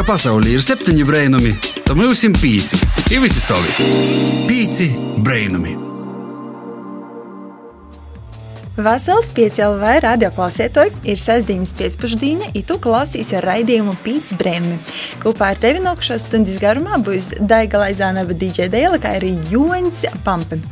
ka pasaulē ir septiņi brainami, tad mums ir pieci. Ir visi savi. Pieci brainami. Vasals 5LV radioklausētoji ir sestdienas piespēždīņa, un tu klausīsi ar raidījumu Pīts Brēmi. Kopā ar tevi nākušās stundas garumā būs Daiga Laizānava DJ Dēla, kā arī Joņs Pampe.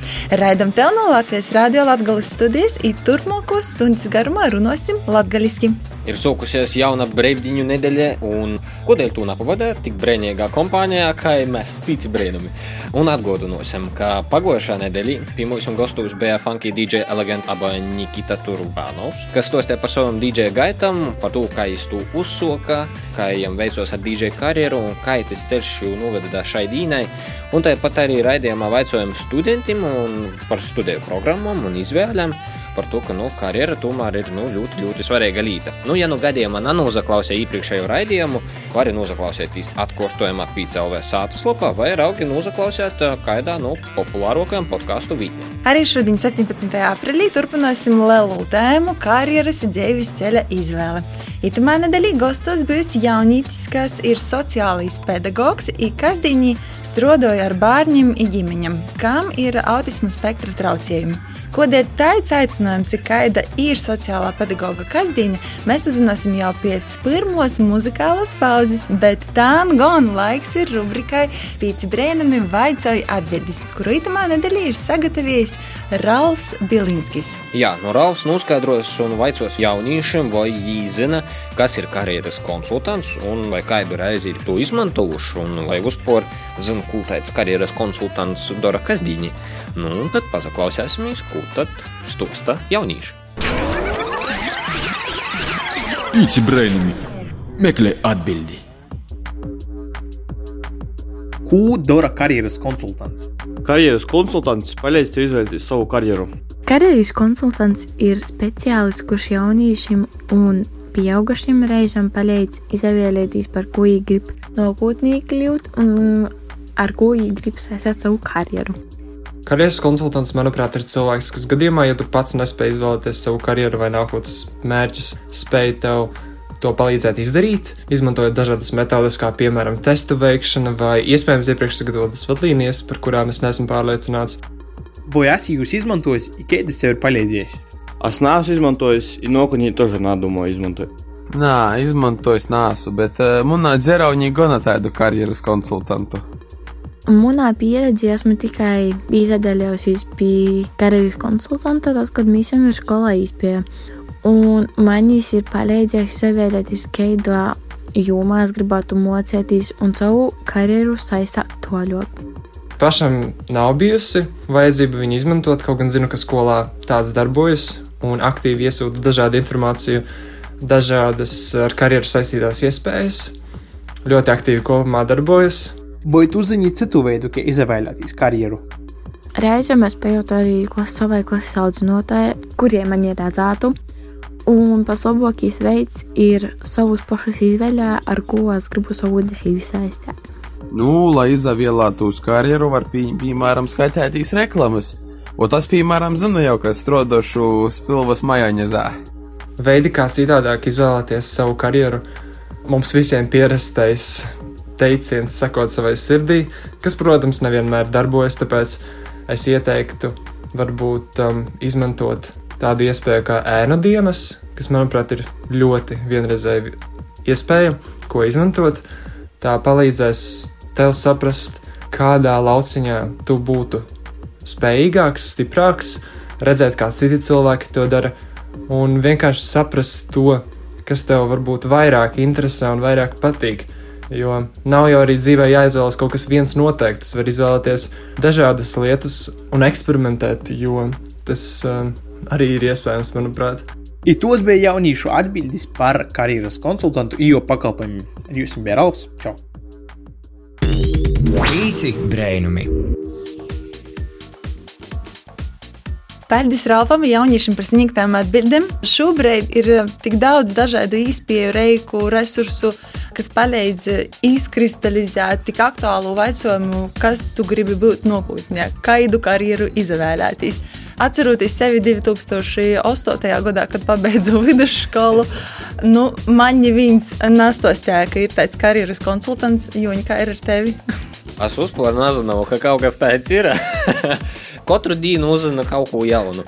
Raidam tev no Latvijas radio Latgales studijas, un turpmākos stundas garumā runāsim latgaliski. Ir sākusies jauna brīvdiņu nedēļa, un kodēļ to nepavadīt tik brīvīgā kompānijā, kā mēs pīci brīnumi. Un atgādināsim, ka pagājušā nedēļa pie mums gastos bija funky DJ Elegant aba Nikita Turbānovs, kas stostīja par savam DJ gaitam, par to, kā viņš to uzsoka, kā viņam veicos ar DJ karjeru un kā tas ceļš jau noveda šai dīnai. Un tāpat arī raidījumā vaicājām studentiem par studiju programmām un izvēlēm par to, ka nu, karjera tomēr ir nu, ļoti, ļoti svarīga lieta. Nu, ja nu gadījumā nenozaklausīja iepriekšējo raidījumu, var arī nozaklausīties atkārtojumā PCLV sātas lapā, vai raugi nozaklausīt kādā no nu, populārākajām podkāstu vītnēm. Arī šodien, 17. aprīlī, turpināsim lielu tēmu karjeras dzīves ceļa izvēle. Itamā nedēļā gastos bijusi jaunītis, kas ir sociālais pedagogs, kas dīņī strodoja ar bērniem un ģimeņiem, kam ir autisma spektra traucējumi. Kodēļ tāds aicinājums ir, kāda ir sociālā pedagoga kasdiena, mēs uzzināsim jau pēc pirmos muzikālas pauzes, bet tā gan laiks ir rubrikai Pīci brēnumi vaicoja atbildes, kuru itamā nedēļā ir sagatavījis Ralfs Bilinskis. Jā, no Ralfs noskaidros un vaicos jauniešiem, vai viņi zina, kas ir karjeras konsultants un vai kādu reizi ir to izmantojuši, un lai vispār zina, ko tāds karjeras konsultants dara kasdienī. Nu, tad paklausīsimies, ko tad stūsta jaunieši. Pīci brainami meklē atbildi. Ko dara karjeras konsultants? Karjeras konsultants palīdz tev izvēlēties savu karjeru. Karjeras konsultants ir speciālists, kurš jauniešiem un pieaugušiem reizēm palīdz izvēlēties, par ko viņi grib nākotnē kļūt un ar ko viņi grib saistīt savu karjeru. Karjeras konsultants, manuprāt, ir cilvēks, kas gadījumā, ja tu pats nespēj izvēlēties savu karjeru vai nākotnes mērķus, spēj tev to palīdzēt izdarīt, izmantojot dažādas metodes, kā piemēram testu veikšana vai iespējams iepriekš sagatavotas vadlīnijas, par kurām es neesmu pārliecināts. Vai esmu jūs izmantojis, kādas tev ir palīdzējis? Es neesmu izmantojis, un nokonī tožu nādumu izmantoju. Nā, izmantojis nāsu, bet eh, uh, manā dzērā viņa gana tādu karjeras konsultantu. Manā pieredzē esmu tikai izdeļaujusies pie karjeras konsultanta, tad, kad mēs jau skolā izpējām. Un manis ir palīdzējis izvēlēties, kādā jomā es gribētu mocēties un savu karjeru saistīt toļot. Pašam nav bijusi vajadzība viņu izmantot, kaut gan zinu, ka skolā tāds darbojas un aktīvi iesūta dažādu informāciju, dažādas ar karjeru saistītās iespējas. Ļoti aktīvi kopumā darbojas, Vai tu zini citu veidu, kā izvēlēties karjeru? Reizēm es pajautāju arī klases savai klases audzinātājai, kuriem man ir redzētu. Un pats labākais veids ir savus pašus izvēlēt, ar ko es gribu savu dzīvi saistīt. Nu, lai izvēlētu uz karjeru, var pie, piemēram skaitētīs reklamas. O tas, piemēram, zinu jau, ka strādāšu spilvas majoņezā. Veidi, kā citādāk izvēlēties savu karjeru, mums visiem pierastais teiciens, sakot savai sirdī, kas, protams, nevienmēr darbojas. Tāpēc es ieteiktu varbūt um, izmantot tādu iespēju kā ēna dienas, kas, manuprāt, ir ļoti vienreizēja iespēja, ko izmantot. Tā palīdzēs tev saprast, kādā lauciņā tu būtu spējīgāks, stiprāks, redzēt, kā citi cilvēki to dara, un vienkārši saprast to, kas tev varbūt vairāk interesē un vairāk patīk. Jo nav jau arī dzīvē jāizvēlas kaut kas viens noteikts. Var izvēlēties dažādas lietas un eksperimentēt, jo tas uh, arī ir iespējams, manuprāt. I tos bija jauniešu atbildes par karjeras konsultantu IO pakalpojumiem. Jums bija Ralfs. Čau! Pīci brēnumi! Paldies Ralfam, jauniešiem par sniegtām atbildēm. Šobrīd ir tik daudz dažādu īspēju, reiku, resursu, kas palīdz izkristalizēt tik aktuālu jautājumu, kas tu gribi būt nākotnē, kādu karjeru izvēlēties. Atceroties sevi 2008. gadā, kad pabeidzu vidusskolu, nu, man neviens nastostēja, ka ir tāds karjeras konsultants, Joņa, kā ir ar tevi? Es nezinu, ka kaut kas tāds ir. Katru dienu uzzina kaut ko jaunu.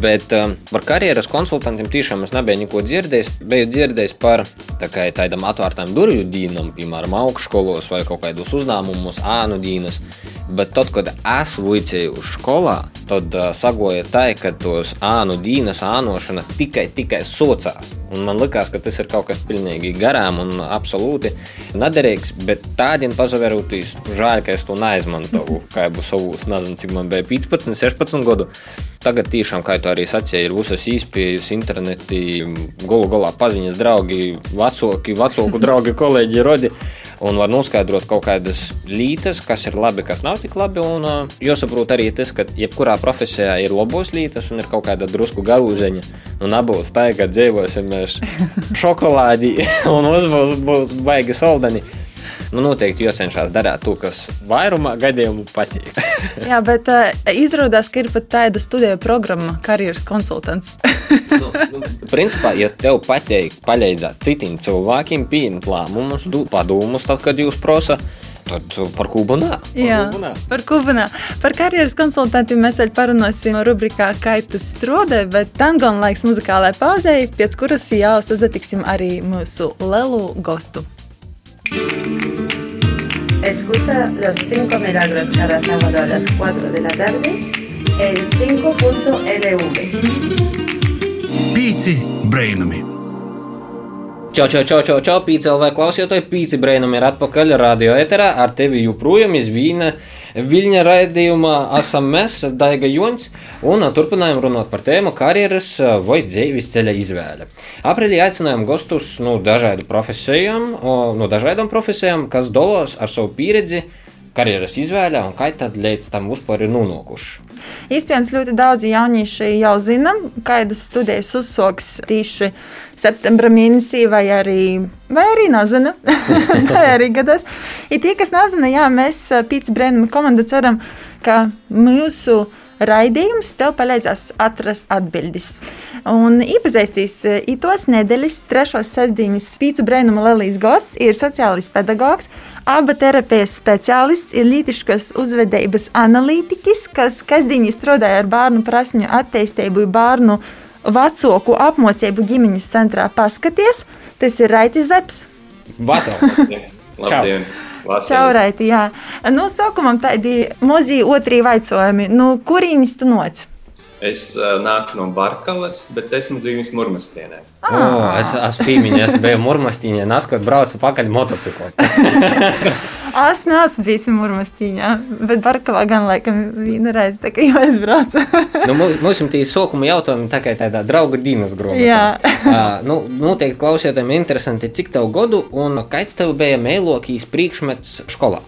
Bet um, par karjeras konsultantiem tiešām es nebiju neko dzirdējis. Biju dzirdējis par tā kā, tādam atvērtam durvju dīnam, piemēram, augšskolos vai kaut kādos uzņēmumos, ānu dīnas. Bet tad, kad es vicēju uz skolā, tad uh, sagoja tā, ka tos ānu dīnas ānošana tikai, tikai socās. Un man liekas, ka tas ir kaut kas pilnīgi garām un absolūti nederīgs. Bet tādiem pazaverotīs, žēl, ka es to neizmantoju. Kā jau savus, nezinu, cik man bija 15, 16 gadu. Tagad tiešām, kā tu arī sacīji, ir visas izpējas, interneti, gulu galā paziņas, draugi, vecāki, vecāku draugi, kolēģi, rodi. Un var noskaidrot kaut kādas lietas, kas ir labi, kas nav tik labi. Un uh, jāsaprot arī tas, ka jebkurā profesijā ir labos lietas un ir kaut kāda drusku garūzeņa. Nu, nebūs tā, ka dzīvosim mēs šokolādi un mums būs, būs baigi soldani. Nu, noteikti jācenšas darīt to, kas vairumā gadījumu patīk. Jā, bet uh, izrādās, ka ir pat tāda studiju programma, karjeras konsultants. nu, nu, principā, ja tev patīk palīdzēt citiem cilvēkiem pieņemt lēmumus, padomus, tad, kad jūs prasa, tad par kubu nē. Jā, par kubu nē. Par karjeras konsultantiem mēs vēl parunāsim rubrikā Kaitas strode, bet tam gan laiks muzikālai pauzei, pēc kuras jau sazatiksim arī mūsu lelu gostu. Escucha los 5 milagros cada sábado a las 4 de la tarde en 5.lv. Pīci brainami! Čau, čau, čau, čau, čau, pīcēlē klausītāji, pīci brainami ir atpakaļ radio eterā, ar tevi joprojām izvīna. Viļņa raidījumā esam mēs, Daiga Jons, un turpinājām runāt par tēmu karjeras vai dzīves ceļa izvēle. Aprīlī aicinājām gastus no dažādu profesijām, no dažādām profesijām, kas dolos ar savu pieredzi karjeras izvēlē un kā tad līdz tam vispār ir nonākuši. Iespējams, ļoti daudzi jaunieši jau zina, kādas studijas uzsāks tieši septembra mēnesī, vai arī, vai arī nezina. Tā arī gadās. Ir tie, kas nezina, jā, mēs Pīcis Brēnuma komanda ceram, ka mūsu raidījums tev palīdzēs atrast atbildes. Un iepazīstīs itos nedēļas trešos sestdienas Pīcis Brēnuma Lelijas gosts ir sociālis pedagogs Aba terapijas speciālists ir lītiškas uzvedības analītiķis, kas kasdienī strādāja ar bērnu prasmju attīstību, bērnu vecāku apmācību ģimenes centrā. Paskaties, tas ir Raitis Zepsi. Vasarā! Labdien! Čau, Raiti, jā. Nu, sākumam tādi mozi otri vaicojumi. Nu, kurīnis tu noc? Es uh, nāku no Barkalas, bet esmu dzīvojis Murmastienē. Ah. Oh, es esmu pīmiņš, es biju Murmastienē, naskot braucu pakaļ motociklu. es neesmu bijis Murmastienā, bet Barkalā gan laikam viena reize, tā kā jau es braucu. nu, mums, mums ir tie sokuma jautājumi tā kā tādā drauga Dīnas gromā. Jā. uh, nu, noteikti klausītājiem interesanti, cik tev godu un kāds tev bija mēlokīs priekšmets skolā?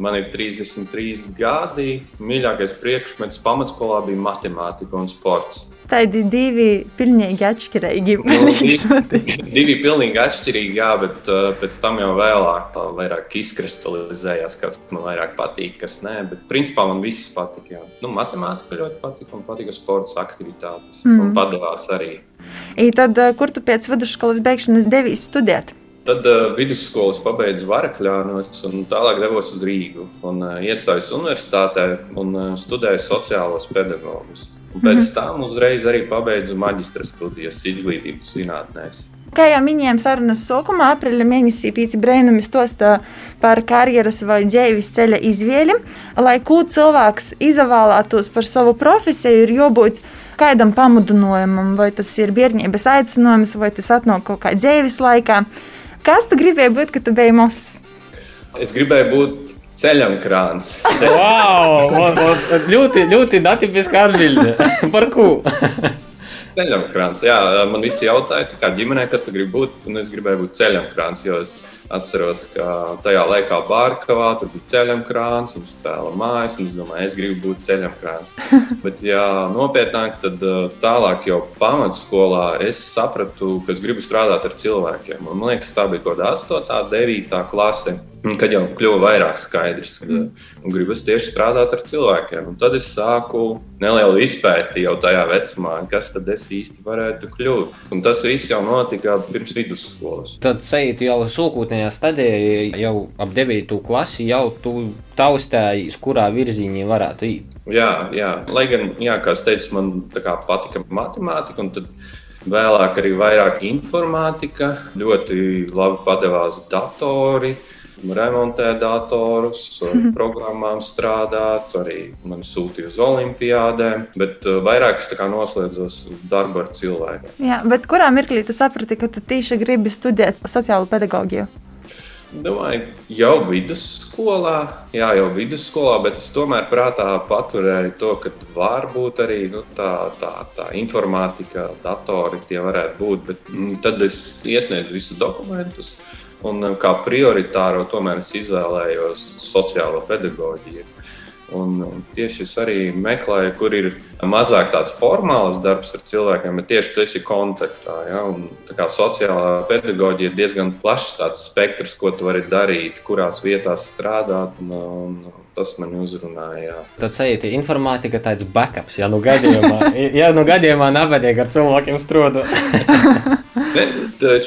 Man ir 33 gadi. Mīļākais priekšmets pamatskolā bija matemātika un sports. Tādi divi pilnīgi atšķirīgi. Nu, divi, divi pilnīgi atšķirīgi, jā, bet uh, pēc tam jau vēlāk tā vairāk izkristalizējās, kas man vairāk patīk, kas nē. Bet principā man viss patika. Jā. Nu, matemātika ļoti patika un patika sports aktivitātes. Mm. Un padevās arī. I tad, kur tu pēc vidusskolas beigšanas devies studēt? Tad uh, vidusskolas pabeidzu Varakļānos un tālāk devos uz Rīgu. Un, uh, iestājos universitātē un uh, studēju sociālos pedagogus. Un pēc mm -hmm. tam uzreiz arī pabeidzu maģistra studijas izglītības zinātnēs. Kā jau minējām, sarunas sākumā, aprīļa mēnesī Pīci Brēnumi stosta par karjeras vai dzīves ceļa izvēli. Lai ko cilvēks izvēlētos par savu profesiju, ir jābūt kādam pamudinājumam, vai tas ir bērnības aicinājums, vai tas atnāk kaut kā dzīves laikā. Kas tu gribēji būt, kad tu biji mazs? Es gribēju būt Ceļam krāns. wow! Un, un, ļoti, ļoti netipiska atbilde. Par ko? ceļam krāns. Jā, man visi jautāja, kā ģimenē, kas tu gribi būt. Un es gribēju būt ceļam krāns, jo es Atceros, ka tajā laikā Bārkavā tur bija krāns, viņš cēla mājas, un es domāju, es gribu būt krāns. Bet, ja nopietnāk, tad uh, tālāk jau pamatskolā es sapratu, ka es gribu strādāt ar cilvēkiem. Man liekas, tā bija kaut kāda 8, 9 klase. Kad jau kļuva vairāk skaidrs, ka mm. gribas tieši strādāt ar cilvēkiem. Un tad es sāku nelielu izpēti jau tajā vecumā, kas tad es īsti varētu kļūt. Un tas viss jau notika pirms vidusskolas. Tad sejot jau sūkūtnējā stadijā, jau ap 9. klasi, jau tu taustējies, kurā virzienā varētu iet. Jā, jā. lai gan, jā, kā es teicu, man patika matemātika, un tad vēlāk arī vairāk informātika. Ļoti labi padevās datori remontēt datorus, mhm. programmām strādāt, arī mani sūtīja uz olimpiādēm, bet uh, vairāk es noslēdzos darbu ar cilvēkiem. Jā, bet kurā mirklī tu saprati, ka tu tieši gribi studēt sociālo pedagogiju? Domāju, jau vidusskolā, jā, jau vidusskolā, bet es tomēr prātā paturēju to, ka varbūt arī nu, tā, tā, tā informātika, datori tie varētu būt. Bet mm, tad es iesniedzu visus dokumentus. Un kā prioritāro tomēr es izvēlējos sociālo pedagoģiju. Un, tieši es arī meklēju, kur ir mazāk tāds formāls darbs ar cilvēkiem, bet tieši tas ir kontaktā. Ja? Un, kā sociālā pedagoģija ir diezgan plašs spektrs, ko tu vari darīt, kurās vietās strādāt. Un, un, Tas man uzrunāja. Tad sajūta informātika, tāds backups. Ja nu gadījumā, ja nu gadījumā nabadīgi ar cilvēkiem strādājot.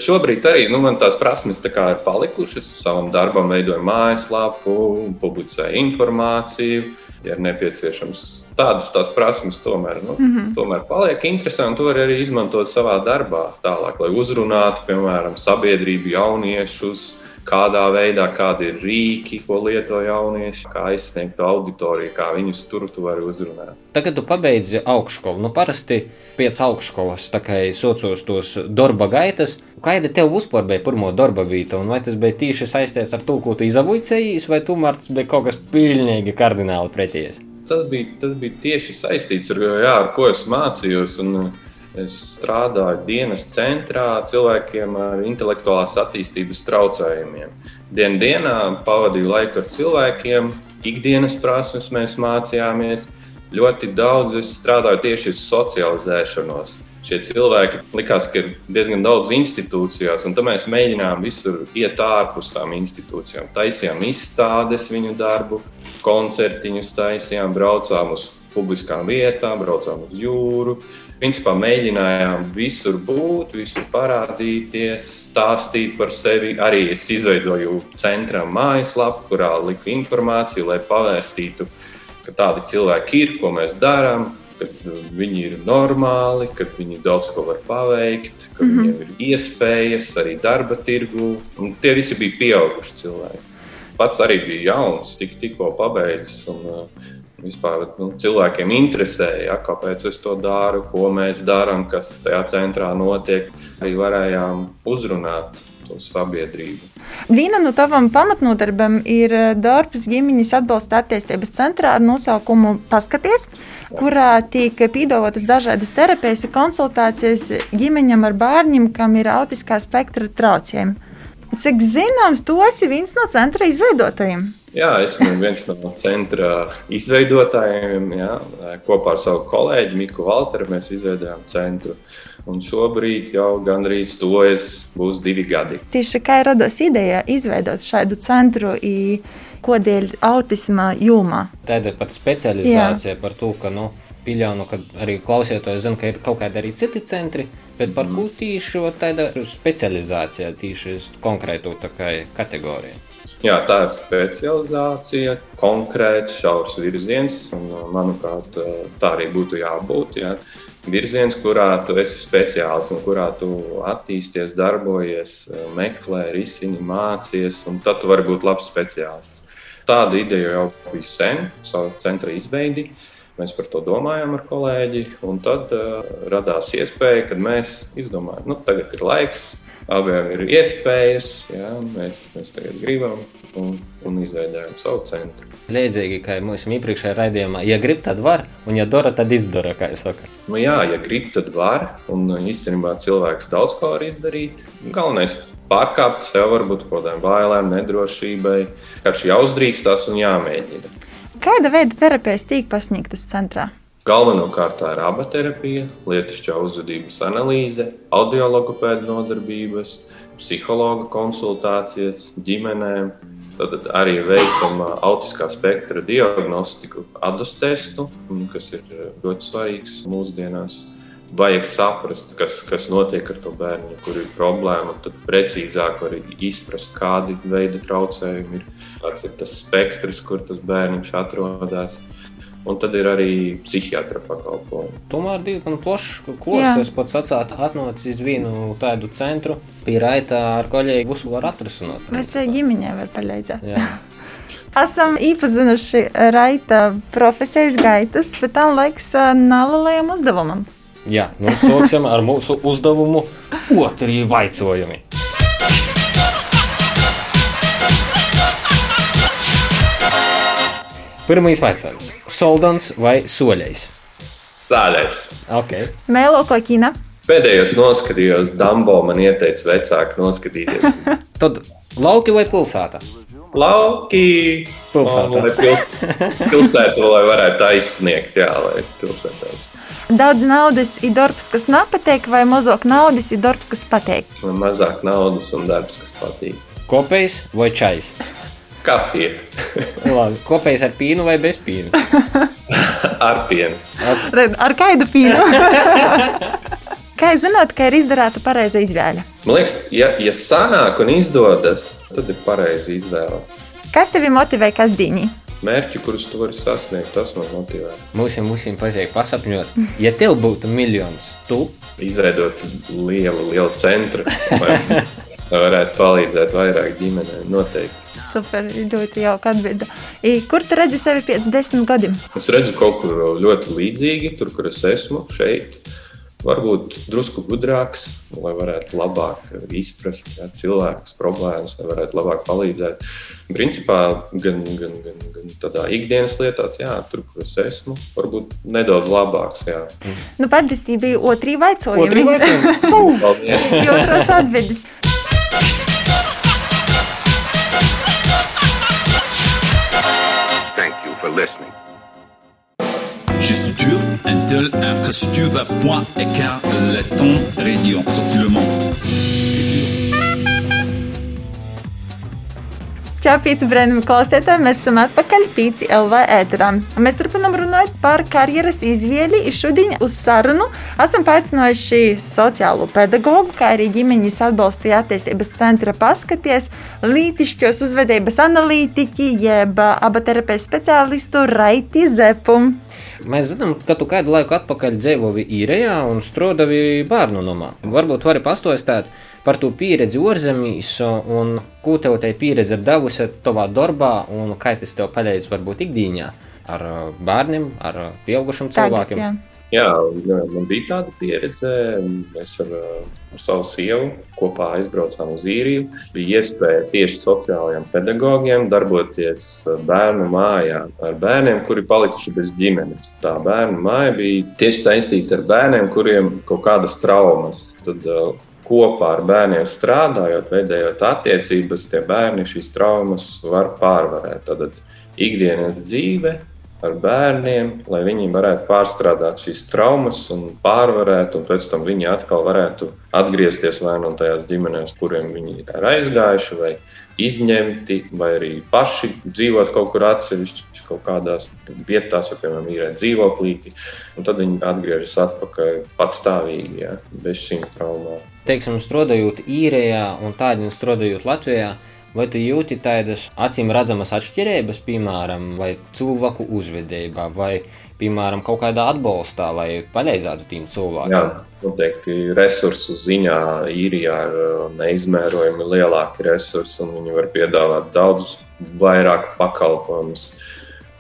Šobrīd arī nu, man tās prasmes tā ir palikušas. Savam darbam veidoju mājaslapu, publicēju informāciju, ja ir nepieciešams. Tādas tās prasmes tomēr, nu, mm -hmm. tomēr paliek interesanti. To var arī izmantot savā darbā, tālāk, lai uzrunātu, piemēram, sabiedrību, jauniešus, kādā veidā, kādi ir rīki, ko lieto jaunieši, kā aizsniegt auditoriju, kā viņus tur tu vari uzrunāt. Tagad tu pabeidzi augšskolu. Nu, parasti pēc augšskolas socios tos darba gaitas. Kāda tev vispār bija pirmā darba vieta, un vai tas bija tieši saistīts ar to, ko tu izavoicējies, vai tomēr tas bija kaut kas pilnīgi kardināli pretējs? Tas bija, tas bija tieši saistīts ar, jā, ar ko es mācījos. Un, Es strādāju dienas centrā cilvēkiem ar intelektuālās attīstības traucējumiem. Dienā dienā pavadīju laiku ar cilvēkiem, ikdienas prasmes mēs mācījāmies. Ļoti daudz es strādāju tieši uz socializēšanos. Šie cilvēki likās, ka ir diezgan daudz institūcijās, un tad mēs mēģinājām visur iet ārpus tām institūcijām. Taisījām izstādes viņu darbu, koncertiņus taisījām, braucām uz publiskām vietām, braucām uz jūru Principā mēģinājām visur būt, visur parādīties, stāstīt par sevi. Arī es izveidoju centram mājaslapu, kurā liku informāciju, lai pavēstītu, ka tādi cilvēki ir, ko mēs darām, ka viņi ir normāli, ka viņi daudz ko var paveikt, ka mm -hmm. viņiem ir iespējas arī darba tirgu. Un tie visi bija pieauguši cilvēki. Pats arī bija jauns, tik, tikko pabeidzis. Un, uh, vispār nu, cilvēkiem interesē, ja, kāpēc es to daru, ko mēs darām, kas tajā centrā notiek. Arī varējām uzrunāt to sabiedrību. Viena no tavām pamatnodarbēm ir eh, darbs ģimenes atbalsta attīstības centrā ar nosaukumu Paskaties, kurā tiek piedāvātas dažādas terapijas un konsultācijas ģimeņam ar bērniem, kam ir autiskā spektra traucējumi. Cik zināms, tu esi viens no centra izveidotājiem. Jā, esmu viens no centra izveidotājiem. Jā. Kopā ar savu kolēģi Miku Valteru mēs izveidojām centru. Un šobrīd jau gandrīz tojas būs divi gadi. Tieši kā radās ideja izveidot šādu centru, kodēļ autisma jomā? Tāda ir pat specializācija Jā. par to, ka nu, pieļauju, ka arī klausītāji zina, ka ir kaut kādi arī citi centri. Bet par ko tieši tāda specializācija, tieši konkrētu kategoriju? Jā, tā ir specializācija, konkrēts, šaurs virziens. Un, manuprāt, tā arī būtu jābūt. Jā. Virziens, kurā tu esi speciālists un kurā tu attīsties, darbojies, meklē, risini, mācies, un tad tu vari būt labs speciālists. Tāda ideja jau bija sen, savu centra izveidi. Mēs par to domājām ar kolēģi, un tad uh, radās iespēja, kad mēs izdomājām, nu, tagad ir laiks abiem ir iespējas, jā, mēs, mēs tagad gribam un, un izveidojam savu centru. Līdzīgi kā mūsu iepriekšējā raidījumā, ja grib, tad var, un ja dara, tad izdara, kā jūs sakat. Nu, jā, ja grib, tad var, un īstenībā cilvēks daudz ko var izdarīt. Galvenais pārkāpt sev, varbūt kaut kādām bailēm, nedrošībai. Vienkārši jāuzdrīkstās un jāmēģina. Kāda veida terapijas tīk pasniegtas centrā? Galvenokārt tā ir aba terapija, lietišķā uzvedības analīze, audiologopēda nodarbības, psihologa konsultācijas ģimenēm. Tad arī veicam autiskā spektra diagnostiku, adus testu, kas ir ļoti svarīgs mūsdienās. Vajag saprast, kas, kas notiek ar to bērnu, kur ir problēma, tad precīzāk var izprast, kādi veidi traucējumi ir. Kāds ir tas spektrs, kur tas bērns atrodas. Un tad ir arī psihiatra pakalpojumi. Tomēr diezgan plašs klosts. Es pats atsācu atnācis uz vienu tādu centru. Pie raita ar kolēģi būs var atrisināt. Mēs ģimenē var palīdzēt. Esam iepazinuši raita profesijas gaitas, bet tam laiks nelielajam uzdevumam. Jā, nu sāksim ar mūsu uzdevumu otrī vaicojumi. Pirmais jautājums - soldans vai soļais? Sāļais. Okay. Mēlo ko kina? Pēdējos noskatījos, Dambo man ieteica vecāki noskatīties. Tad lauki vai pilsēta? Lauki. Pilsētā. Lai pils, pilsētu, lai varētu aizsniegt, jā, lai pilsētās. Daudz naudas ir darbs, kas nepatīk, vai mazāk naudas ir darbs, kas patīk? Mazāk naudas un darbs, kas patīk. Kopējs vai čais? Kafija. Labi, kopējs ar pīnu vai bez pīnu? ar pienu. Ar, ar kādu pīnu? Kā jūs zināt, ka ir izdarīta pareiza izvēle? Man liekas, ja, ja sanāk un izdodas, tad ir pareiza izvēle. Kas tevi motivē kasdienī? Mērķi, kurus tu vari sasniegt, tas man motivē. Mums ir patīk pasapņot, ja tev būtu miljons, tu izveidot lielu, lielu centru, lai varētu palīdzēt vairāk ģimenēm. Noteikti. Super, ļoti jauka atbilde. Kur tu redzi sevi pēc desmit gadiem? Es redzu kaut kur ļoti līdzīgi, tur, kur es esmu, šeit. Varbūt drusku gudrāks, lai varētu labāk izprast jā, cilvēkus, problēmas, lai varētu labāk palīdzēt. Principā gan, gan, gan, gan tādā ikdienas lietās, jā, tur, kur es esmu, varbūt nedaudz labāks. Jā. Nu, patiesībā bija otrī vaicojumi. Otrī vaicojumi. Paldies! Jūtas atbildes. Intel, infrastructure, point, écart, letton, radio, sorti le monde. Čau, pīci brīnumi klausētāji! Mēs esam atpakaļ pīci LV ēterā. Mēs turpinām runāt par karjeras izvēli. Šodien uz sarunu esam paaicinājuši sociālo pedagogu, kā arī ģimeņas atbalsta attīstības centra paskaties, lītišķos uzvedības analītiķi, jeb abaterapijas speciālistu Raiti Zepu. Mēs zinām, ka tu kādu laiku atpakaļ dzīvoji īrijā un strādāji bērnu namā. Varbūt vari pastāstīt par to pieredzi ārzemēs, un ko tev tā pieredze ir devusi tavā darbā, un kā tas tev palīdz varbūt ikdienā ar bērniem, ar pieaugušiem cilvēkiem. Tagad, jā. Jā, man bija tāda pieredze. Mēs ar, ar savu sievu kopā aizbraucām uz īriju. Bija iespēja tieši sociālajiem pedagogiem darboties bērnu mājā ar bērniem, kuri palikuši bez ģimenes. Tā bērnu māja bija tieši saistīta ar bērniem, kuriem kaut kādas traumas. Tad, kopā ar bērniem strādājot, veidojot attiecības, tie bērni šīs traumas var pārvarēt. Tad ikdienas dzīve ar bērniem, lai viņi varētu pārstrādāt šīs traumas un pārvarēt, un pēc tam viņi atkal varētu atgriezties vai nu tajās ģimenēs, kuriem viņi ir aizgājuši, vai izņemti, vai arī paši dzīvot kaut kur atsevišķi, kaut kādās vietās, ja, piemēram, ir dzīvoklīti, un tad viņi atgriežas atpakaļ patstāvīgi, ja, bez šīm traumām. Teiksim, strādājot īrijā un tādiem strādājot Latvijā, Vai tu jūti tādas acīm redzamas atšķirības, piemēram, vai cilvēku uzvedībā, vai, piemēram, kaut kādā atbalstā, lai palīdzētu tiem cilvēkiem? Jā, noteikti resursu ziņā īrijā ir uh, neizmērojami lielāki resursi, un viņi var piedāvāt daudz vairāk pakalpojumus.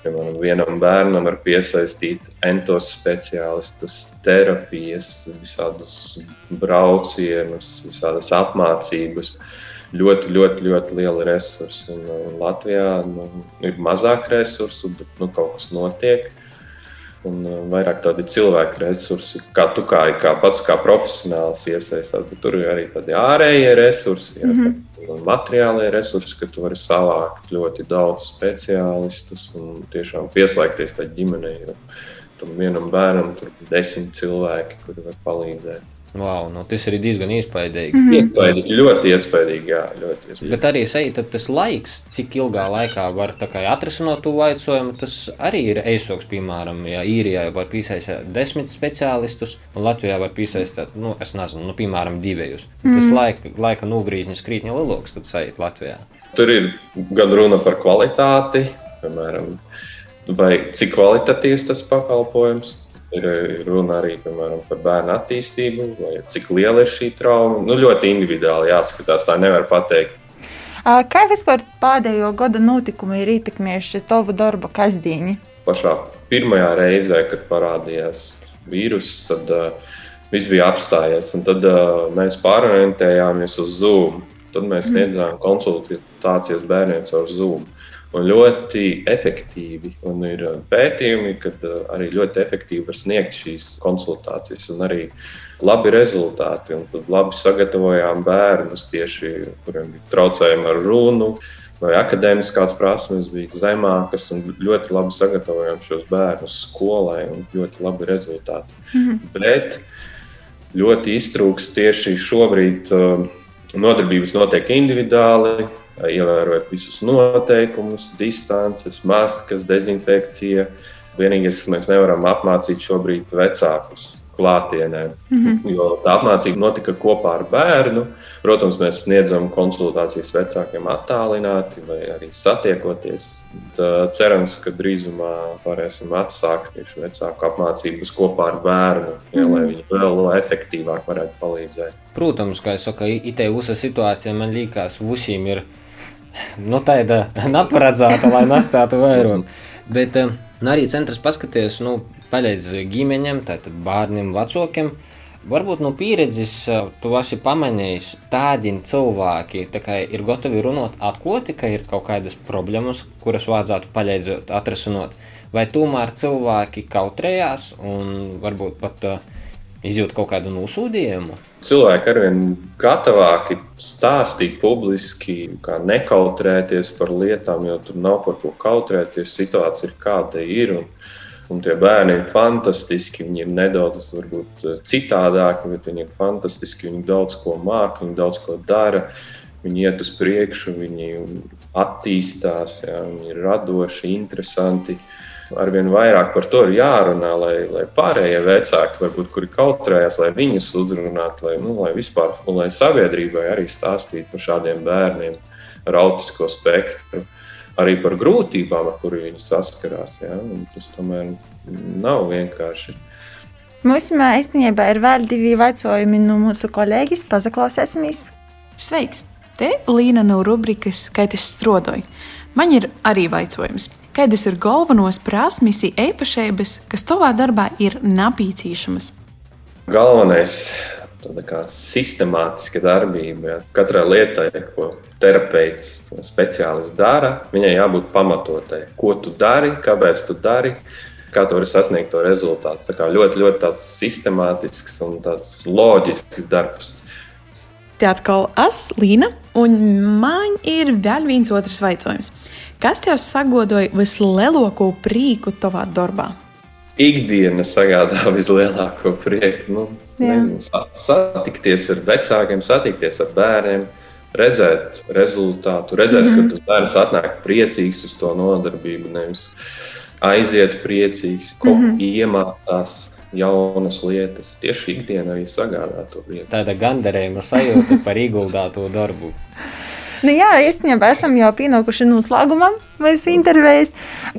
Piemēram, vienam bērnam var piesaistīt entos speciālistus, terapijas, visādus braucienus, visādas apmācības ļoti, ļoti, ļoti lieli resursi. Un, un Latvijā nu, ir mazāk resursu, bet nu, kaut kas notiek. un uh, vairāk tādi cilvēku resursi, kā tu kā, kā pats kā profesionāls iesaistās, bet tur ir arī tādi ārējie resursi, jā, mm -hmm. materiālie resursi, ka tu vari savākt ļoti daudz speciālistus un tiešām pieslēgties tai ģimenei. Tam vienam bērnam tur ir desmit cilvēki, kuri var palīdzēt. Wow, nu, tas ir diezgan iespaidīgi. Mm -hmm. iespaidīgi ļoti iespaidīgi, jā, ļoti iespaidīgi. Bet arī sajūta, tas laiks, cik ilgā laikā var atrisināt to jautājumu, tas arī ir eisoks. Piemēram, ja īrijā var piesaistīt desmit speciālistus, un Latvijā var piesaistīt, nu, es nezinu, nu, piemēram, divus. Mm -hmm. Tas laika, laika nogriežņas krītņa lielāks, tad sajūt Latvijā. Tur ir gan runa par kvalitāti, piemēram, vai cik kvalitatīvs tas pakalpojums Ir runa arī piemēram, par bērnu attīstību, vai cik liela ir šī trauma. Nu, ļoti individuāli jāskatās, tā nevar pateikt. Kā vispār pēdējo gada notikumi ir ietekmējuši tavu darbu kasdieni? Pašā pirmajā reizē, kad parādījās vīruss, tad uh, viss bija apstājies. Tad uh, mēs pārorientējāmies uz Zoom. Tad mēs mhm. sniedzām konsultācijas bērniem caur Zoom un ļoti efektīvi. Un ir uh, pētījumi, ka uh, arī ļoti efektīvi var sniegt šīs konsultācijas un arī labi rezultāti. Un tad labi sagatavojām bērnus tieši, kuriem bija traucējumi ar runu. Vai akadēmiskās prasmes bija zemākas, un ļoti labi sagatavojām šos bērnus skolai, un ļoti labi rezultāti. Mm -hmm. Bet ļoti iztrūks tieši šobrīd. Uh, nodarbības notiek individuāli, ievērojot visus noteikumus, distances, maskas, dezinfekcija. Vienīgais, kas mēs nevaram apmācīt šobrīd vecākus klātienē, mm -hmm. jo tā apmācība notika kopā ar bērnu. Protams, mēs sniedzam konsultācijas vecākiem attālināti vai arī satiekoties. Tad cerams, ka drīzumā varēsim atsākt tieši vecāku apmācības kopā ar bērnu, ja, mm -hmm. lai viņi vēl efektīvāk varētu palīdzēt. Protams, kā jau saka, IT uzsa situācija man liekas, visiem ir nu, tāda neparedzēta, lai nestātu vairāk. Bet um, arī centrs paskaties, nu, palīdz ģimeņiem, tātad bērniem, vecākiem. Varbūt no pieredzes uh, tu esi pamanījis, tādi cilvēki tā ir gatavi runāt atklāti, ka ir kaut kādas problēmas, kuras vajadzētu palīdzēt atrisināt. Vai tomēr cilvēki kautrējās un varbūt pat uh, izjūt kaut kādu nosūdījumu? cilvēki arvien gatavāki stāstīt publiski, kā nekautrēties par lietām, jo tur nav par ko kautrēties. Situācija ir kāda ir. Un, un tie bērni ir fantastiski. Viņi ir nedaudz varbūt, citādāki, bet viņi ir fantastiski. Viņi daudz ko māca, viņi daudz ko dara. Viņi iet uz priekšu, viņi attīstās, jā, viņi ir radoši, interesanti. Uh, arvien vairāk par to ir jārunā, lai, lai pārējie vecāki, varbūt, kuri kautrējas, lai viņus uzrunātu, lai, nu, lai vispār, lai sabiedrībai arī stāstītu par šādiem bērniem ar autisko spektru, arī par grūtībām, ar kuriem viņi saskarās. Ja? Un tas tomēr nav vienkārši. Mums īstenībā ir vēl divi jautājumi no mūsu kolēģis. Paklausīsimies! Sveiks! Te Līna no rubrikas Skaitis strodoja. Man ir arī jautājums. Kādas ir galvenos prasmes, īpašības, kas tavā darbā ir napīcīšamas? Galvenais ir sistemātiska darbība. Ja. Katrai lietai, ko terapeits, speciālists dara, viņai jābūt pamatotai. Ko tu dari, kāpēc tu dari, kā tu vari sasniegt to rezultātu. Tā kā ļoti, ļoti sistemātisks un loģisks darbs. Te atkal es, Līna, un man ir vēl viens otrs jautājums. Kas tev sagodoja vislielāko prieku tavā darbā? Ikdiena sagādā vislielāko prieku. Nu, nezinu, satikties ar vecākiem, satikties ar bērniem, redzēt rezultātu, redzēt, mm -hmm. ka mhm. tas bērns atnāk priecīgs uz to nodarbību, nevis aiziet priecīgs, ko mm -hmm. iemācās jaunas lietas. Tieši ikdiena arī sagādā to lietu. Tāda gandarījuma sajūta par ieguldīto darbu. Nu, jā, īstenībā esam jau pienākuši noslēgumam mūsu intervijas.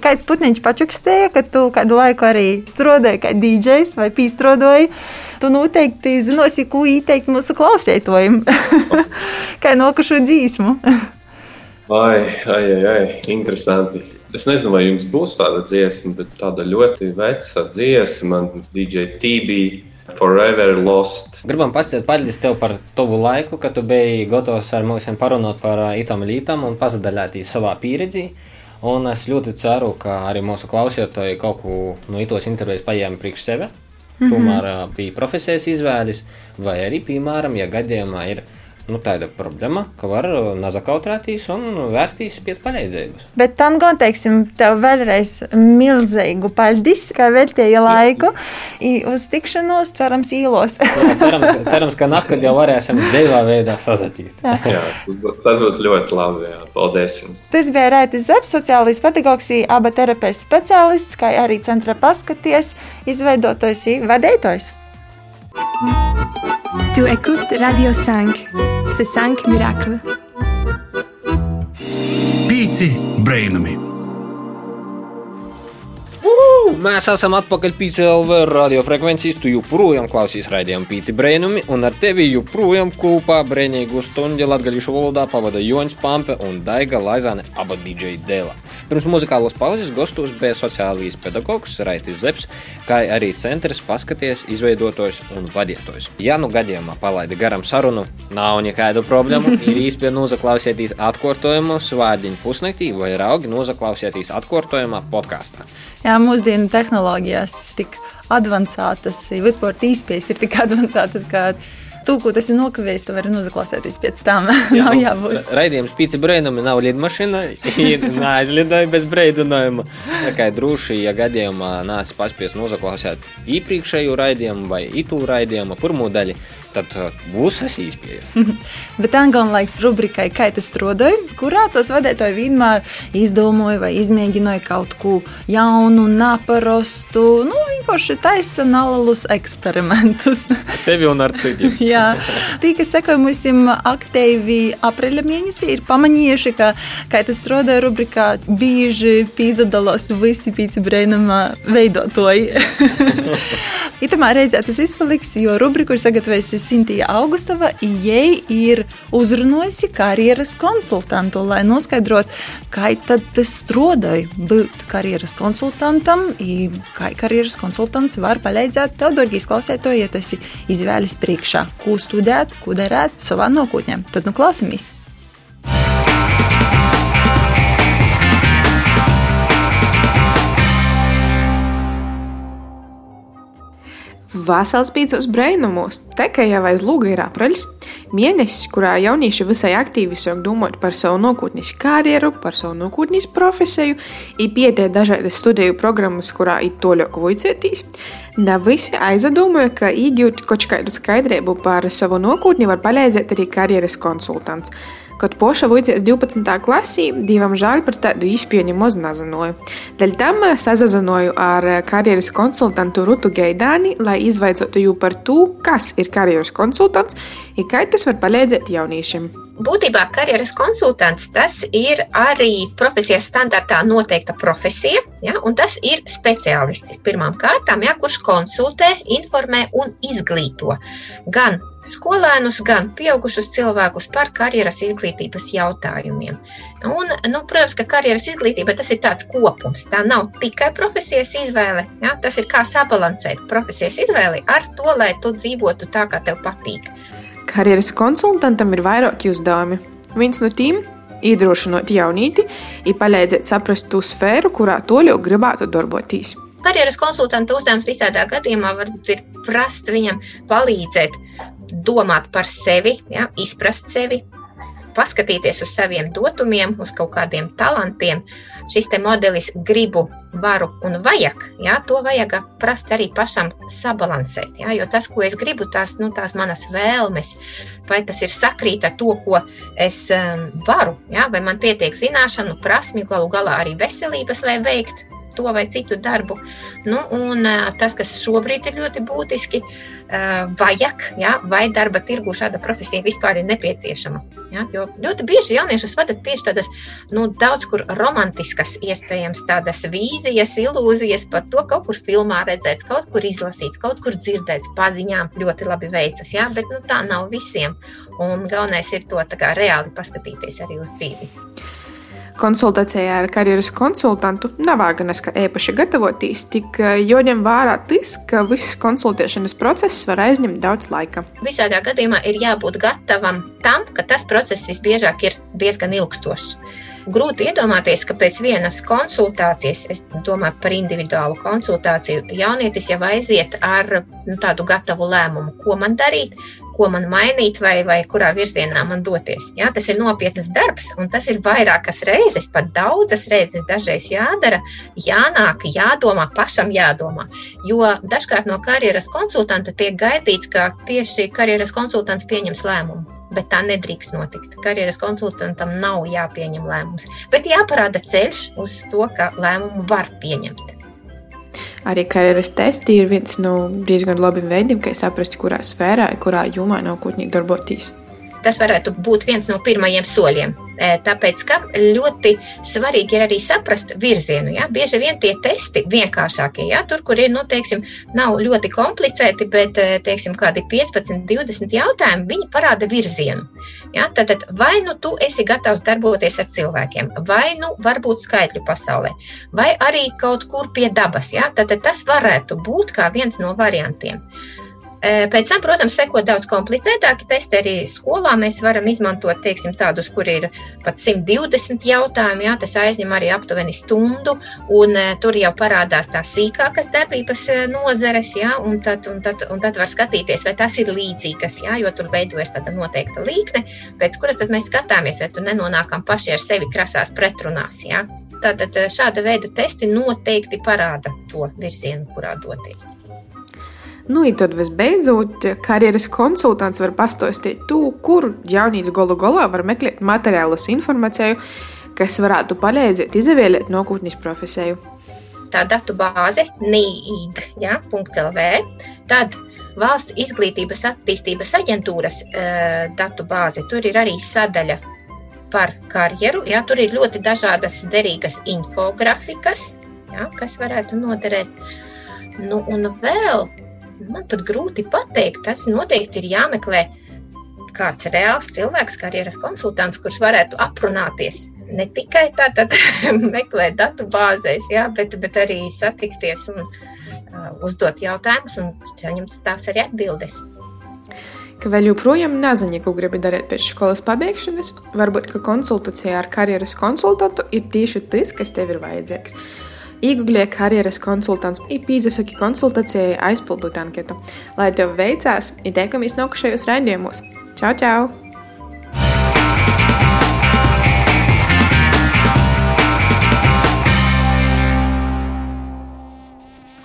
Kāds putniņš pačukstēja, ka tu kādu laiku arī strādāji kā DJs vai pīstrodoji. Tu noteikti zinosi, ko ieteikt mūsu klausētojiem. kā nokušu dzīsmu. ai, ai, ai, ai, interesanti. Es nezinu, vai jums būs tāda dziesma, bet tāda ļoti veca dziesma, DJ TB. Forever Lost. Gribam paļģis tev par tavu laiku, kad tu biji gatavs ar mums parunāt par itam lītam un pasadalīties savā pieredzī. Un es ļoti ceru, ka arī mūsu klausītāji kaut ko no itos intervijas paņēma priekš sevi. Mm -hmm. Tomēr bija profesijas izvēles, vai arī, piemēram, ja gadījumā ir nu, tāda problēma, ka var nazakautrēties un vērsties pēc palīdzības. Bet tam gan teiksim, tev vēlreiz milzīgu paldies, ka veltīji laiku uz tikšanos, cerams, īlos. jā, cerams, cerams, ka nākamā jau varēsim dzīvā veidā sazatīt. jā, jā tas būtu ļoti labi. Jā. Paldies jums. Tas bija Raitis Zeps, sociālais pedagogs, aba terapijas speciālists, kā arī centra paskaties, izveidotājs, vadītājs. Tu écoutes Radio 5. C'est 5 miracles. Pīci brainami! Mēs esam atpakaļ PCLV radiofrekvencijas. Tu joprojām klausies raidījumu pīci brēnumi, un ar tevi joprojām kopā brēnīgu stundu latgaļušu valodā pavada Joņš Pampe un Daiga Laizāne, aba DJ Dēlā. Pirms muzikālos pauzes gastos bija sociālīs pedagogs Raitis Zepsi, kā arī centrs paskaties izveidotājs un vadītājs. Ja nu gadījumā palaidi garam sarunu, nav nekādu problēmu, ir īstenībā nozaklausieties atkārtojumu svādiņu pusnaktī vai raugi nozaklausieties atkārtojumā podkāstā. Jā, mūsdienu tehnoloģijas tik avansētas, vispār īspējas ir tik avansētas, ka tu, ko tas ir nokavējis, tu vari noklausīties pēc tam. Jā, nav jābūt. Raidījums pīci brēnumi nav lidmašīna, neaizlidoja bez brēdinājuma. Tā kā droši, ja gadījumā nāc paspies noklausīt iepriekšējo raidījumu vai itu raidījumu pirmo daļu, tad uh, būs tas īspējas. Bet Angona laiks rubrikai Kā tas strādāja, kurā tos vadītāji vienmēr izdomāja vai izmēģināja kaut ko jaunu, neparastu, nu, vienkārši taisa nalus eksperimentus. Sevi un ar citiem. Jā, tī, kas sekoja mums aktīvi aprīļa mēnesī, ir pamanījuši, ka Kā tas strādāja rubrikā bieži pīzadalos visi pīci brēnumā veidotoji. Itamā reizē tas izpaliks, jo rubriku ir sagatavojusi Sintīna Augustava, jai ir uzrunājusi karjeras konsultantu, lai noskaidrotu, kā tad strādāja būt karjeras konsultantam, kā karjeras konsultants var palīdzēt tev, dārgīs klausētāji, ja tas ir izvēles priekšā, ko studēt, ko darīt savā nākotnē. Tad nu klausamies! Vasals pīcis brainumos, te kā jau aiz lūga ir apreļs, mēnesis, kurā jaunieši visai aktīvi sāk domāt par savu nākotnes karjeru, par savu nākotnes profesiju, ir pietiek dažādas studiju programmas, kurā ir toļok vicētīs. Ne visi aizdomāja, ka iegūt kaut kādu skaidrību par savu nākotni var palīdzēt arī karjeras konsultants. Kad poša vuicies 12. klasī, divam žēl par tādu izpieņu maz nezināju. Dēļ tam sazazinoju ar karjeras konsultantu Rutu Geidāni, lai izvaicotu jū par to, kas ir karjeras konsultants un kā tas var palīdzēt jauniešiem. Būtībā karjeras konsultants tas ir arī profesijas standartā noteikta profesija, ja, un tas ir speciālists pirmām kārtām, ja, kurš konsultē, informē un izglīto gan skolēnus, gan pieaugušus cilvēkus par karjeras izglītības jautājumiem. Un, nu, protams, ka karjeras izglītība tas ir tāds kopums. Tā nav tikai profesijas izvēle, ja, tas ir kā sabalansēt profesijas izvēli ar to, lai tu dzīvotu tā, kā tev patīk. Karjeras konsultantam ir vairāki uzdevumi. Viens no tiem - iedrošinot jaunīti, ir palīdzēt saprast to sfēru, kurā to jau gribētu darboties. Karjeras konsultanta uzdevums visādā gadījumā var ir prast viņam palīdzēt domāt par sevi, ja, izprast sevi, paskatīties uz saviem dotumiem, uz kaut kādiem talantiem. Šis modelis gribu, varu un vajag. Jā, to vajag prast arī pašam sabalansēt. Jā, jo tas, ko es gribu, tās, nu, tās manas vēlmes, vai tas ir sakrīt ar to, ko es um, varu, jā, vai man pietiek zināšanu, prasmju, galu galā arī veselības, lai veiktu to vai citu darbu. Nu, un, tas, kas šobrīd ir ļoti būtiski, vajag, ja, vai darba tirgu šāda profesija vispār ir nepieciešama. Ja, jo ļoti bieži jauniešus vada tieši tādas nu, daudz kur romantiskas, iespējams, tādas vīzijas, ilūzijas par to, kaut kur filmā redzēts, kaut kur izlasīts, kaut kur dzirdēts, paziņām ļoti labi veicas. Ja, bet nu, tā nav visiem. Un galvenais ir to reāli paskatīties arī uz dzīvi. Konsultācijā ar karjeras konsultantu nav vāganas, ka īpaši gatavoties, tik eh, jāņem vērā tas, ka viss konsultēšanas process var aizņemt daudz laika. Visādā gadījumā ir jābūt gatavam tam, ka tas process visbiežāk ir diezgan ilgstošs. grūti iedomāties, ka pēc vienas konsultācijas, es domāju par individuālu konsultāciju, jaunietis jau aiziet ar nu, tādu gatavu lēmumu, ko man darīt, ko man mainīt vai, vai kurā virzienā man doties. Ja? Tas ir nopietnas darbs, un tas ir vairākas reizes, pat daudzas reizes dažreiz jādara, jānāk, jādomā, pašam jādomā. Jo dažkārt no karjeras konsultanta tiek gaidīts, ka tieši karjeras konsultants pieņems lēmumu. Bet tā nedrīkst notikt. Karjeras konsultantam nav jāpieņem lēmums, bet jāparāda ceļš uz to, ka lēmumu var pieņemt. Arī karjeras testi ir viens no diezgan labiem veidiem, kā saprast, kurā sfērā, kurā jomā nākotnē darboties. Tas varētu būt viens no pirmajiem soļiem. Tāpēc, ka ļoti svarīgi ir arī saprast virzienu. Ja? Bieži vien tie testi vienkāršākie, ja? tur, kur ir, nu, teiksim, nav ļoti komplicēti, bet, teiksim, kādi 15, 20 jautājumi, viņi parāda virzienu. Ja? Tad, vai nu tu esi gatavs darboties ar cilvēkiem, vai nu varbūt skaitļu pasaulē, vai arī kaut kur pie dabas. Ja? Tad, tad tas varētu būt kā viens no variantiem. Pēc tam, protams, seko daudz komplicētāki testi. Arī skolā mēs varam izmantot teiksim, tādus, kur ir pat 120 jautājumi. Jā, tas aizņem arī aptuveni stundu, un tur jau parādās tās sīkākas darbības nozares. Jā, un, tad, un, tad, un tad var skatīties, vai tas ir līdzīgas, jā, jo tur veidojas tāda noteikta līkne, pēc kuras mēs skatāmies, vai tur nenonākam paši ar sevi krasās pretrunās. Jā. Tātad šāda veida testi noteikti parāda to virzienu, kurā doties. Nu, un tad visbeidzot, karjeras konsultants var pastāstīt to, kur jaunīts gala galā var meklēt materiālus informāciju, kas varētu palīdzēt izvēlēt nākotnes profesiju. Tā datu bāze NIID.CLV, tad Valsts izglītības attīstības aģentūras uh, datu bāze, tur ir arī sadaļa par karjeru. Jā, tur ir ļoti dažādas derīgas infografikas, jā, kas varētu noderēt. Nu, un vēl man pat grūti pateikt. Tas noteikti ir jāmeklē kāds reāls cilvēks, karjeras konsultants, kurš varētu aprunāties. Ne tikai tātad meklēt datu bāzēs, jā, bet, bet arī satikties un uh, uzdot jautājumus un saņemt tās arī atbildes. Ka vēl joprojām nezini, ko gribi darīt pēc skolas pabeigšanas, varbūt konsultācija ar karjeras konsultantu ir tieši tas, kas tev ir vajadzīgs. Iegūliet karjeras konsultants, īpīzasaki konsultācijai aizpildot anketu. Lai tev veicās, ieteikamies nākušajos raidījumos. Čau, čau!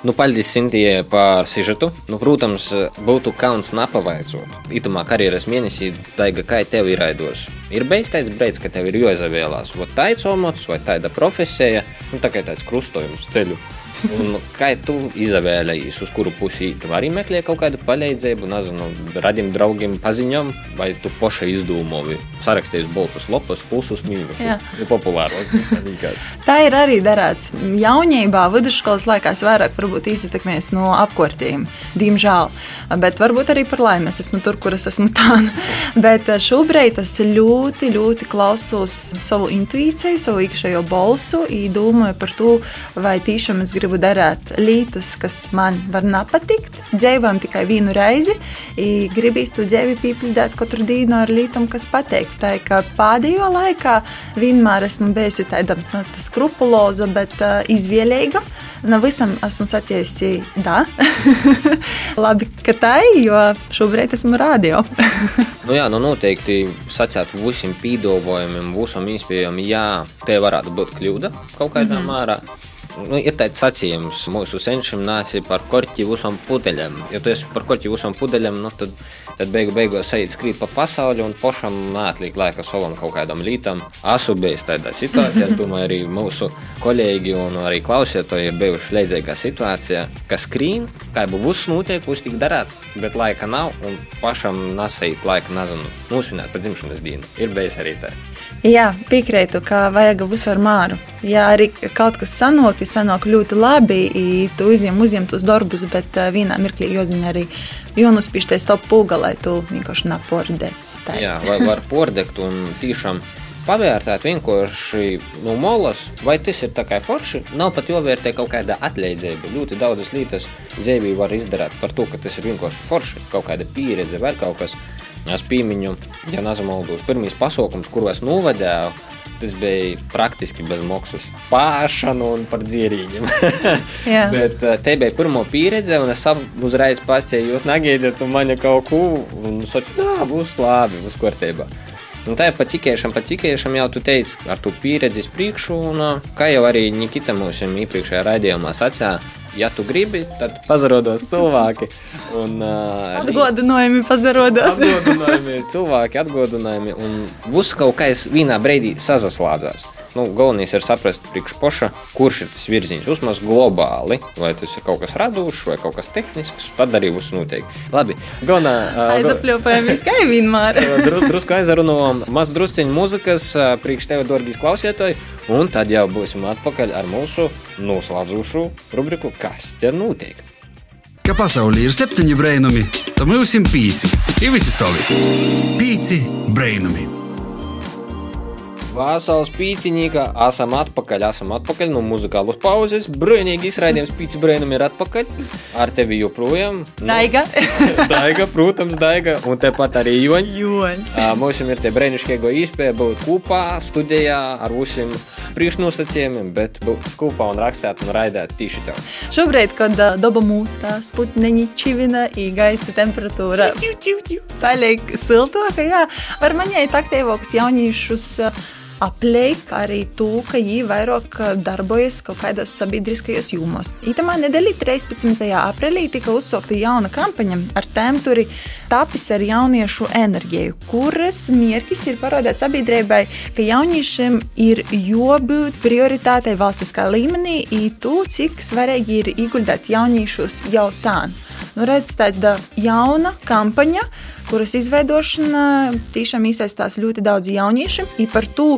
Nu, paldies Sintijai par sižetu. Nu, protams, būtu kauns napavaicot. Itamā karjeras mēnesī taiga, kā tev ir aidos. Ir tāds brīdis, ka tev ir jāizvēlās, vai tāds omats, vai tāda profesija, nu, tā kā tāds krustojums ceļu. Un kā tu izvēlējies, uz kuru pusi tu vari meklēt kaut kādu palīdzību, nezinu, radiem draugiem, paziņām, vai tu paša izdomāji, sarakstījies boltus, lopus, plusus, mīnus. Tas ir populāri. Tā ir arī darāts. Jaunībā, vidusskolas laikā es vairāk varbūt iztekmējos no apkārtējiem, diemžēl. Bet varbūt arī par laimi es esmu tur, kur es esmu tā. Bet eh, šobrīd es ļoti, ļoti klausos savu intuīciju, savu iekšējo balsu, domāju par to, vai tiešām es gribu gribu darīt lietas, kas man var nepatikt. Dzīvojam tikai vienu reizi, gribīs to dzīvi pīpildīt katru dienu ar lietām, kas patīk. Tā kā pēdējo laikā vienmēr esmu bijusi tāda nu, skrupuloza, bet uh, izvēlīga. No visam esmu sacījusi, da. Labi, ka tā ir, jo šobrīd esmu radio. nu jā, nu noteikti sacīt visiem pīdolojumiem, visam iespējām, jā, te varētu būt kļūda kaut kādā mm -hmm. mērā nu, ir tāds sacījums, mūsu senčiem nāsi par korķi visam pudeļam. Ja tu esi par korķi visam pudeļam, nu, tad, tad beigu beigās ejot skrīt pa pasauli un pašam neatliek laika savam kaut kādam lītam. Esmu bijis tādā situācijā, es domāju, arī mūsu kolēģi un arī klausītāji ir bijuši līdzīgā situācijā, ka skrīn, kā jau viss notiek, viss tik darāts, bet laika nav un pašam nesait laika, nezinu, nosvinēt par dzimšanas dienu. Ir bijis arī tā. Jā, piekrītu, ka vajag visu ar māru. Ja arī kaut kas sanāk, sanāk ļoti labi, tu uzņem, uzņem tos darbus, bet vienā mirklī jāzina arī jānospīšties to pūga, lai tu vienkārši napordēts. Jā, vai var pordekt un tiešām pavērtēt vienkārši no molas, vai tas ir tā kā forši. Nav pat jāvērtē kaut kāda atleidzība. Ļoti daudzas lietas dzīvē var izdarīt par to, ka tas ir vienkārši forši, kaut kāda pieredze vai kaut kas. Es piemiņu, ja nezamaldos, pirmīs pasākums, kuru es novadēju, tas bija praktiski bez maksas. Pāršanu un par dzērīņiem. Jā. Bet uh, te bija pirmā pieredze, un es uzreiz pasēju, jūs negaidiet no manis kaut ko, un es teicu, nā, būs labi, būs kārtībā. Un tā ir pa cikēšam, pa cikēšam jau tu teici, ar to pieredzi priekšu, un uh, kā jau arī Nikita mums iepriekšējā raidījumā sacīja, ja tu gribi, tad pazarodos cilvēki. Un, uh, Atgādinājumi pazarodas. Atgādinājumi, cilvēki atgādinājumi, un viss kaut kā vienā brīdī sazaslādzās. Nu, galvenais ir saprast, priekš poša, kurš ir tas virziens. Uzmaz globāli, vai tas ir kaut kas radošs, vai kaut kas tehnisks, padarījus noteikti. Labi, Gona. Aizapļopamies, kā vienmēr. Dru, drusku aizrunājām, maz drusciņu muzikas, priekš tevi, dārgīs klausītāji, un tad jau būsim atpakaļ ar mūsu noslēdzošu rubriku Kas te notiek? Ka pasaulē ir septiņi brainami, tad mums ir pīci. Ir visi savi. Pīci brainami. Vasaras pīciņīgā, esam atpakaļ, esam atpakaļ no muzikālas pauzes. Brīnīgi izraidījums pīci brīnum ir atpakaļ. Ar tevi joprojām. Nu, Daiga. Daiga, protams, Daiga. Un tepat arī Joņš. Joņš. Mums ir tie brīnišķīgie iespēja būt kopā, studijā ar visiem priekšnosacījumiem, bet būt kopā un rakstīt un raidīt tieši tev. Šobrīd, kad uh, daba mūstā, sputniņi čivina, ir gaisa temperatūra paliek siltāka, jā, var maņēt aktīvākus jauniešus uh, apliek arī to, ka viņi vairāk uh, darbojas kaut kādos sabiedriskajos jomos. Itamā nedēļā 13. aprīlī tika uzsākta jauna kampaņa ar tēmu Tapis ar jauniešu enerģiju, kuras mērķis ir parādīt sabiedrībai, ka jauniešiem ir jābūt prioritātei valstiskā līmenī, to, cik svarīgi ir ieguldīt jauniešus jau tā. Nu, redz, tāda jauna kampaņa, kuras izveidošana tiešām iesaistās ļoti daudz jauniešu. I par to,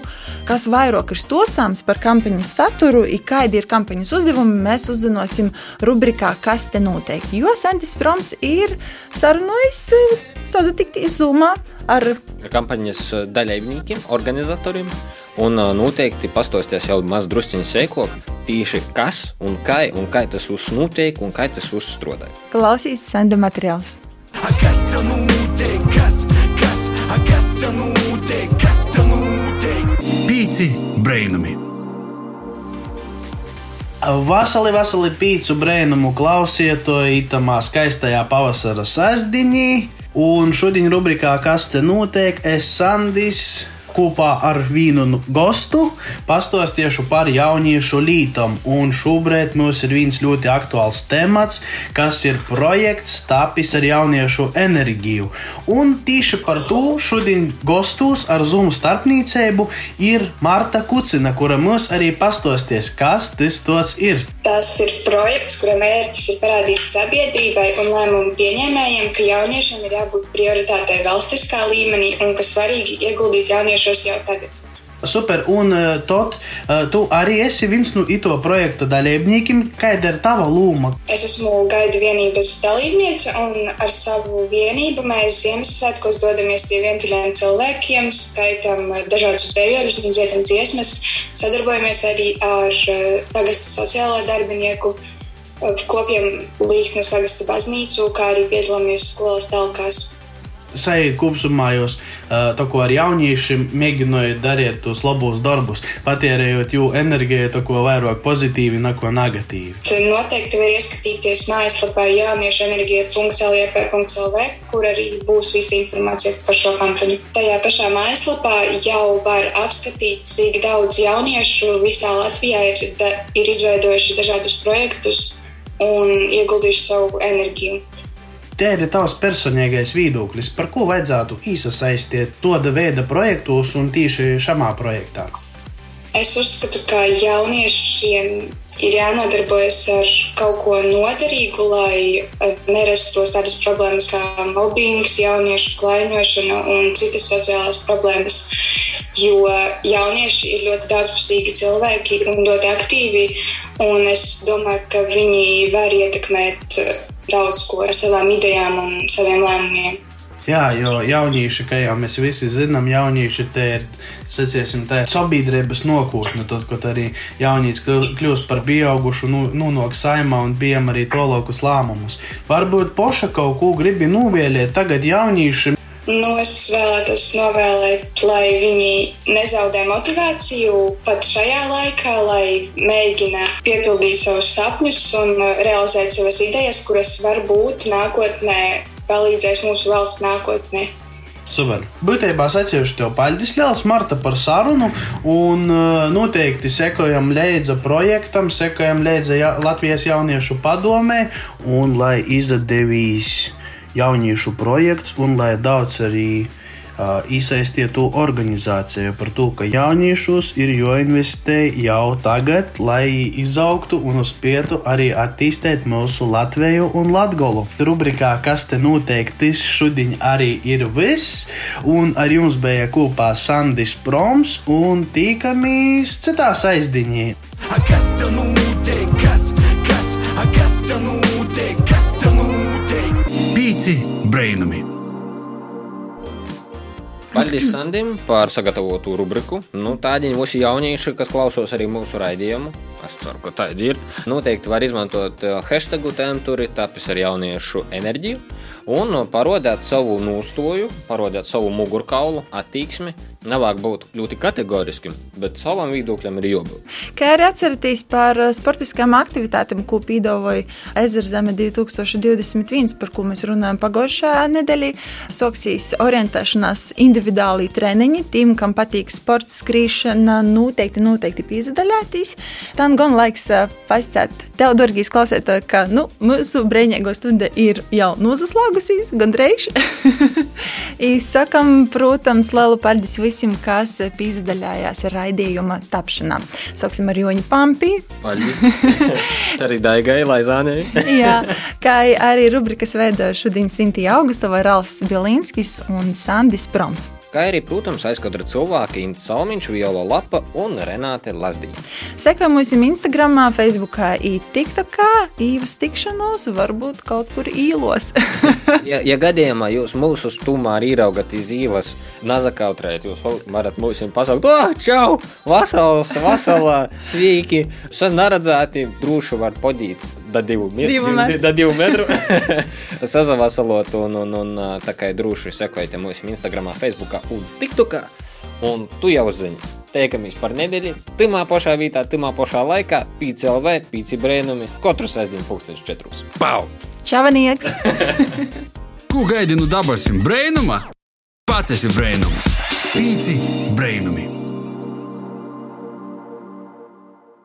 kas vairāk ir stostāms par kampaņas saturu, i kādi ir kampaņas uzdevumi, mēs uzzināsim rubrikā Kas te notiek. Jo Santis Proms ir sarunājis eh, sazatikties Zoomā ar kampaņas dalībniekiem, organizatoriem. Un noteikti pastosties jau maz drusciņi sēkot, tieši kas un kā, un kā tas uznotiek un kā tas uzstrādāja. klausīs Sanda materiāls. Kas tev notiek? Kas, kas, a, kas tev notiek? Kas tev notiek? Pīci brainami. Vasarī, vasarī pīcu brēnumu klausiet to itamā skaistajā pavasara sasdiņī. Un šodien rubrikā Kas te notiek? Es Sandis kopā ar vienu gostu pastāstīšu par jauniešu lītam. Un šobrīd mums ir viens ļoti aktuāls temats, kas ir projekts Tapis ar jauniešu enerģiju. Un tieši par to šodien gostos ar Zoom starpniecību ir Marta Kucina, kura mums arī pastāstīs, kas tas ir. Tas ir projekts, kura mērķis ir parādīt sabiedrībai un lēmumu pieņēmējiem, ka jauniešiem ir jābūt prioritātei valstiskā līmenī un ka svarīgi ieguldīt jauniešos jau tagad. Super, un uh, tot, uh, tu arī esi viens no ito projekta dalībniekiem. Kāda ir tava loma? Es esmu gaidu vienības dalībniece, un ar savu vienību mēs Ziemassvētkos dodamies pie vientuļiem cilvēkiem, skaitām dažādus dzējoļus un dziedam dziesmas. Sadarbojamies arī ar eh, pagastu sociālo darbinieku, kopjam Līksnes pagasta baznīcu, kā arī piedalāmies skolas talkās. Sajūt kopumā jūs uh, to, ar jauniešiem mēģinājāt darīt tos labos darbus, patērējot jų enerģiju, to, ko vairāk pozitīvi, neko negatīvi. Tad noteikti var ieskatīties mājaslapā jauniešu enerģija.lp.lv, kur arī būs visa informācija par šo kampaņu. Tajā pašā mājaslapā jau var apskatīt, cik daudz jauniešu visā Latvijā ir, da, ir izveidojuši dažādus projektus un ieguldījuši savu enerģiju. Te ir tavs personīgais viedoklis, par ko vajadzētu iesaistīt tāda veida projektos un tieši šajā projektā. Es uzskatu, ka jauniešiem ir jānodarbojas ar kaut ko noderīgu, lai eh, nerastos tādas problēmas kā mobbings, jauniešu klaiņošana un citas sociālās problēmas. Jo jaunieši ir ļoti daudzpusīgi cilvēki un ļoti aktīvi, un es domāju, ka viņi var ietekmēt eh, daudz ko ar savām idejām un saviem lēmumiem. Jā, jo jaunieši, kā jau mēs visi zinām, jaunieši te ir saciesim, tā sabiedrības nākotne. Tad, kad arī jaunietis kļūst par pieaugušu, nu, nonāk saimā un pieņem arī tolākus lēmumus. Varbūt poša kaut ko gribi novēlēt tagad jaunieši. Nu, es vēlētos novēlēt, lai viņi nezaudē motivāciju pat šajā laikā, lai mēģina piepildīt savus sapņus un uh, realizēt savas idejas, kuras varbūt nākotnē palīdzēs mūsu valsts nākotnē. Super. Būtībā secināšu tev paļģis liels, Marta, par sarunu. Un uh, noteikti sekojam līdzi projektam, sekojam līdzi ja Latvijas jauniešu padomē, un lai izdevīs jauniešu projekts, un lai daudz arī uh, iesaistītu organizāciju par to, ka jauniešus ir jāinvestē jau tagad, lai izaugtu un uzspietu arī attīstīt mūsu Latviju un Latgolu. Rubrikā, kas te noteikti šodien arī ir viss, un ar jums bija kopā Sandis Proms, un tīkamies citās aizdiņā. Kas tev notiek? Pīci brainami. Paldies Sandim par sagatavotu rubriku. Nu, tādi mūsu jaunieši, kas klausos arī mūsu raidījumu, es ceru, ka tādi ir. Noteikti var izmantot eh, hashtag tēmturi, tapis ar jauniešu enerģiju un parādīt savu nūstoju, parādīt savu mugurkaulu, attieksmi. Nevajag būt ļoti kategoriskiem, bet savam viedoklim ir jābūt. Kā arī atceraties par uh, sportiskām aktivitātēm, ko piedāvāja Ezerzeme 2021, par ko mēs runājam pagājušajā nedēļā. Soksīs orientēšanās individuāli treniņi, tiem, kam patīk sports, skrīšana, noteikti, noteikti piesaistīties. Tā gan laiks uh, pasciet tev, Dorgijas klausētāji, ka nu, mūsu brīvīgo stunda ir jau nozaslāgusies, gandrīz. Izsakam, protams, lielu paldies visiem, kas pīzdaļājās raidījuma tapšanā. Sāksim ar Joņu Pampi. Arī Daigai Laizānei. Jā, kā arī rubrikas veidoja šodien Sintīna Augustova, Ralfs Bilinskis un Sandis Proms. Kā arī, protams, aizkadra cilvēki Inta Salmiņš, Viola Lapa un Renāte Lazdīna. Sekojam mums Instagram, Facebook, TikTokā, īvas tikšanos, varbūt kaut kur īlos. ja, ja gadījumā jūs mūsu stumā ieraugat iz ielas, nazakautrēt, jūs varat mums pasaukt, oh, čau, vasals, vasalā, svīki, sen neredzēti, droši var podīt da divu, Divu metru. da divu metru sazavasalot un, un, un tā kā droši sekojiet mūsu Instagram, Facebook un TikTokā. Un tu jau zini, teikamies par nedēļu, timā pašā vietā, timā pašā laikā, pīci LV, pīci brēnumi, katru sestdienu pulksteņš četrus. Pau! Čavanieks! Ko gaidi no dabasim brainuma? Pats esi brainums. Pīci brainumi.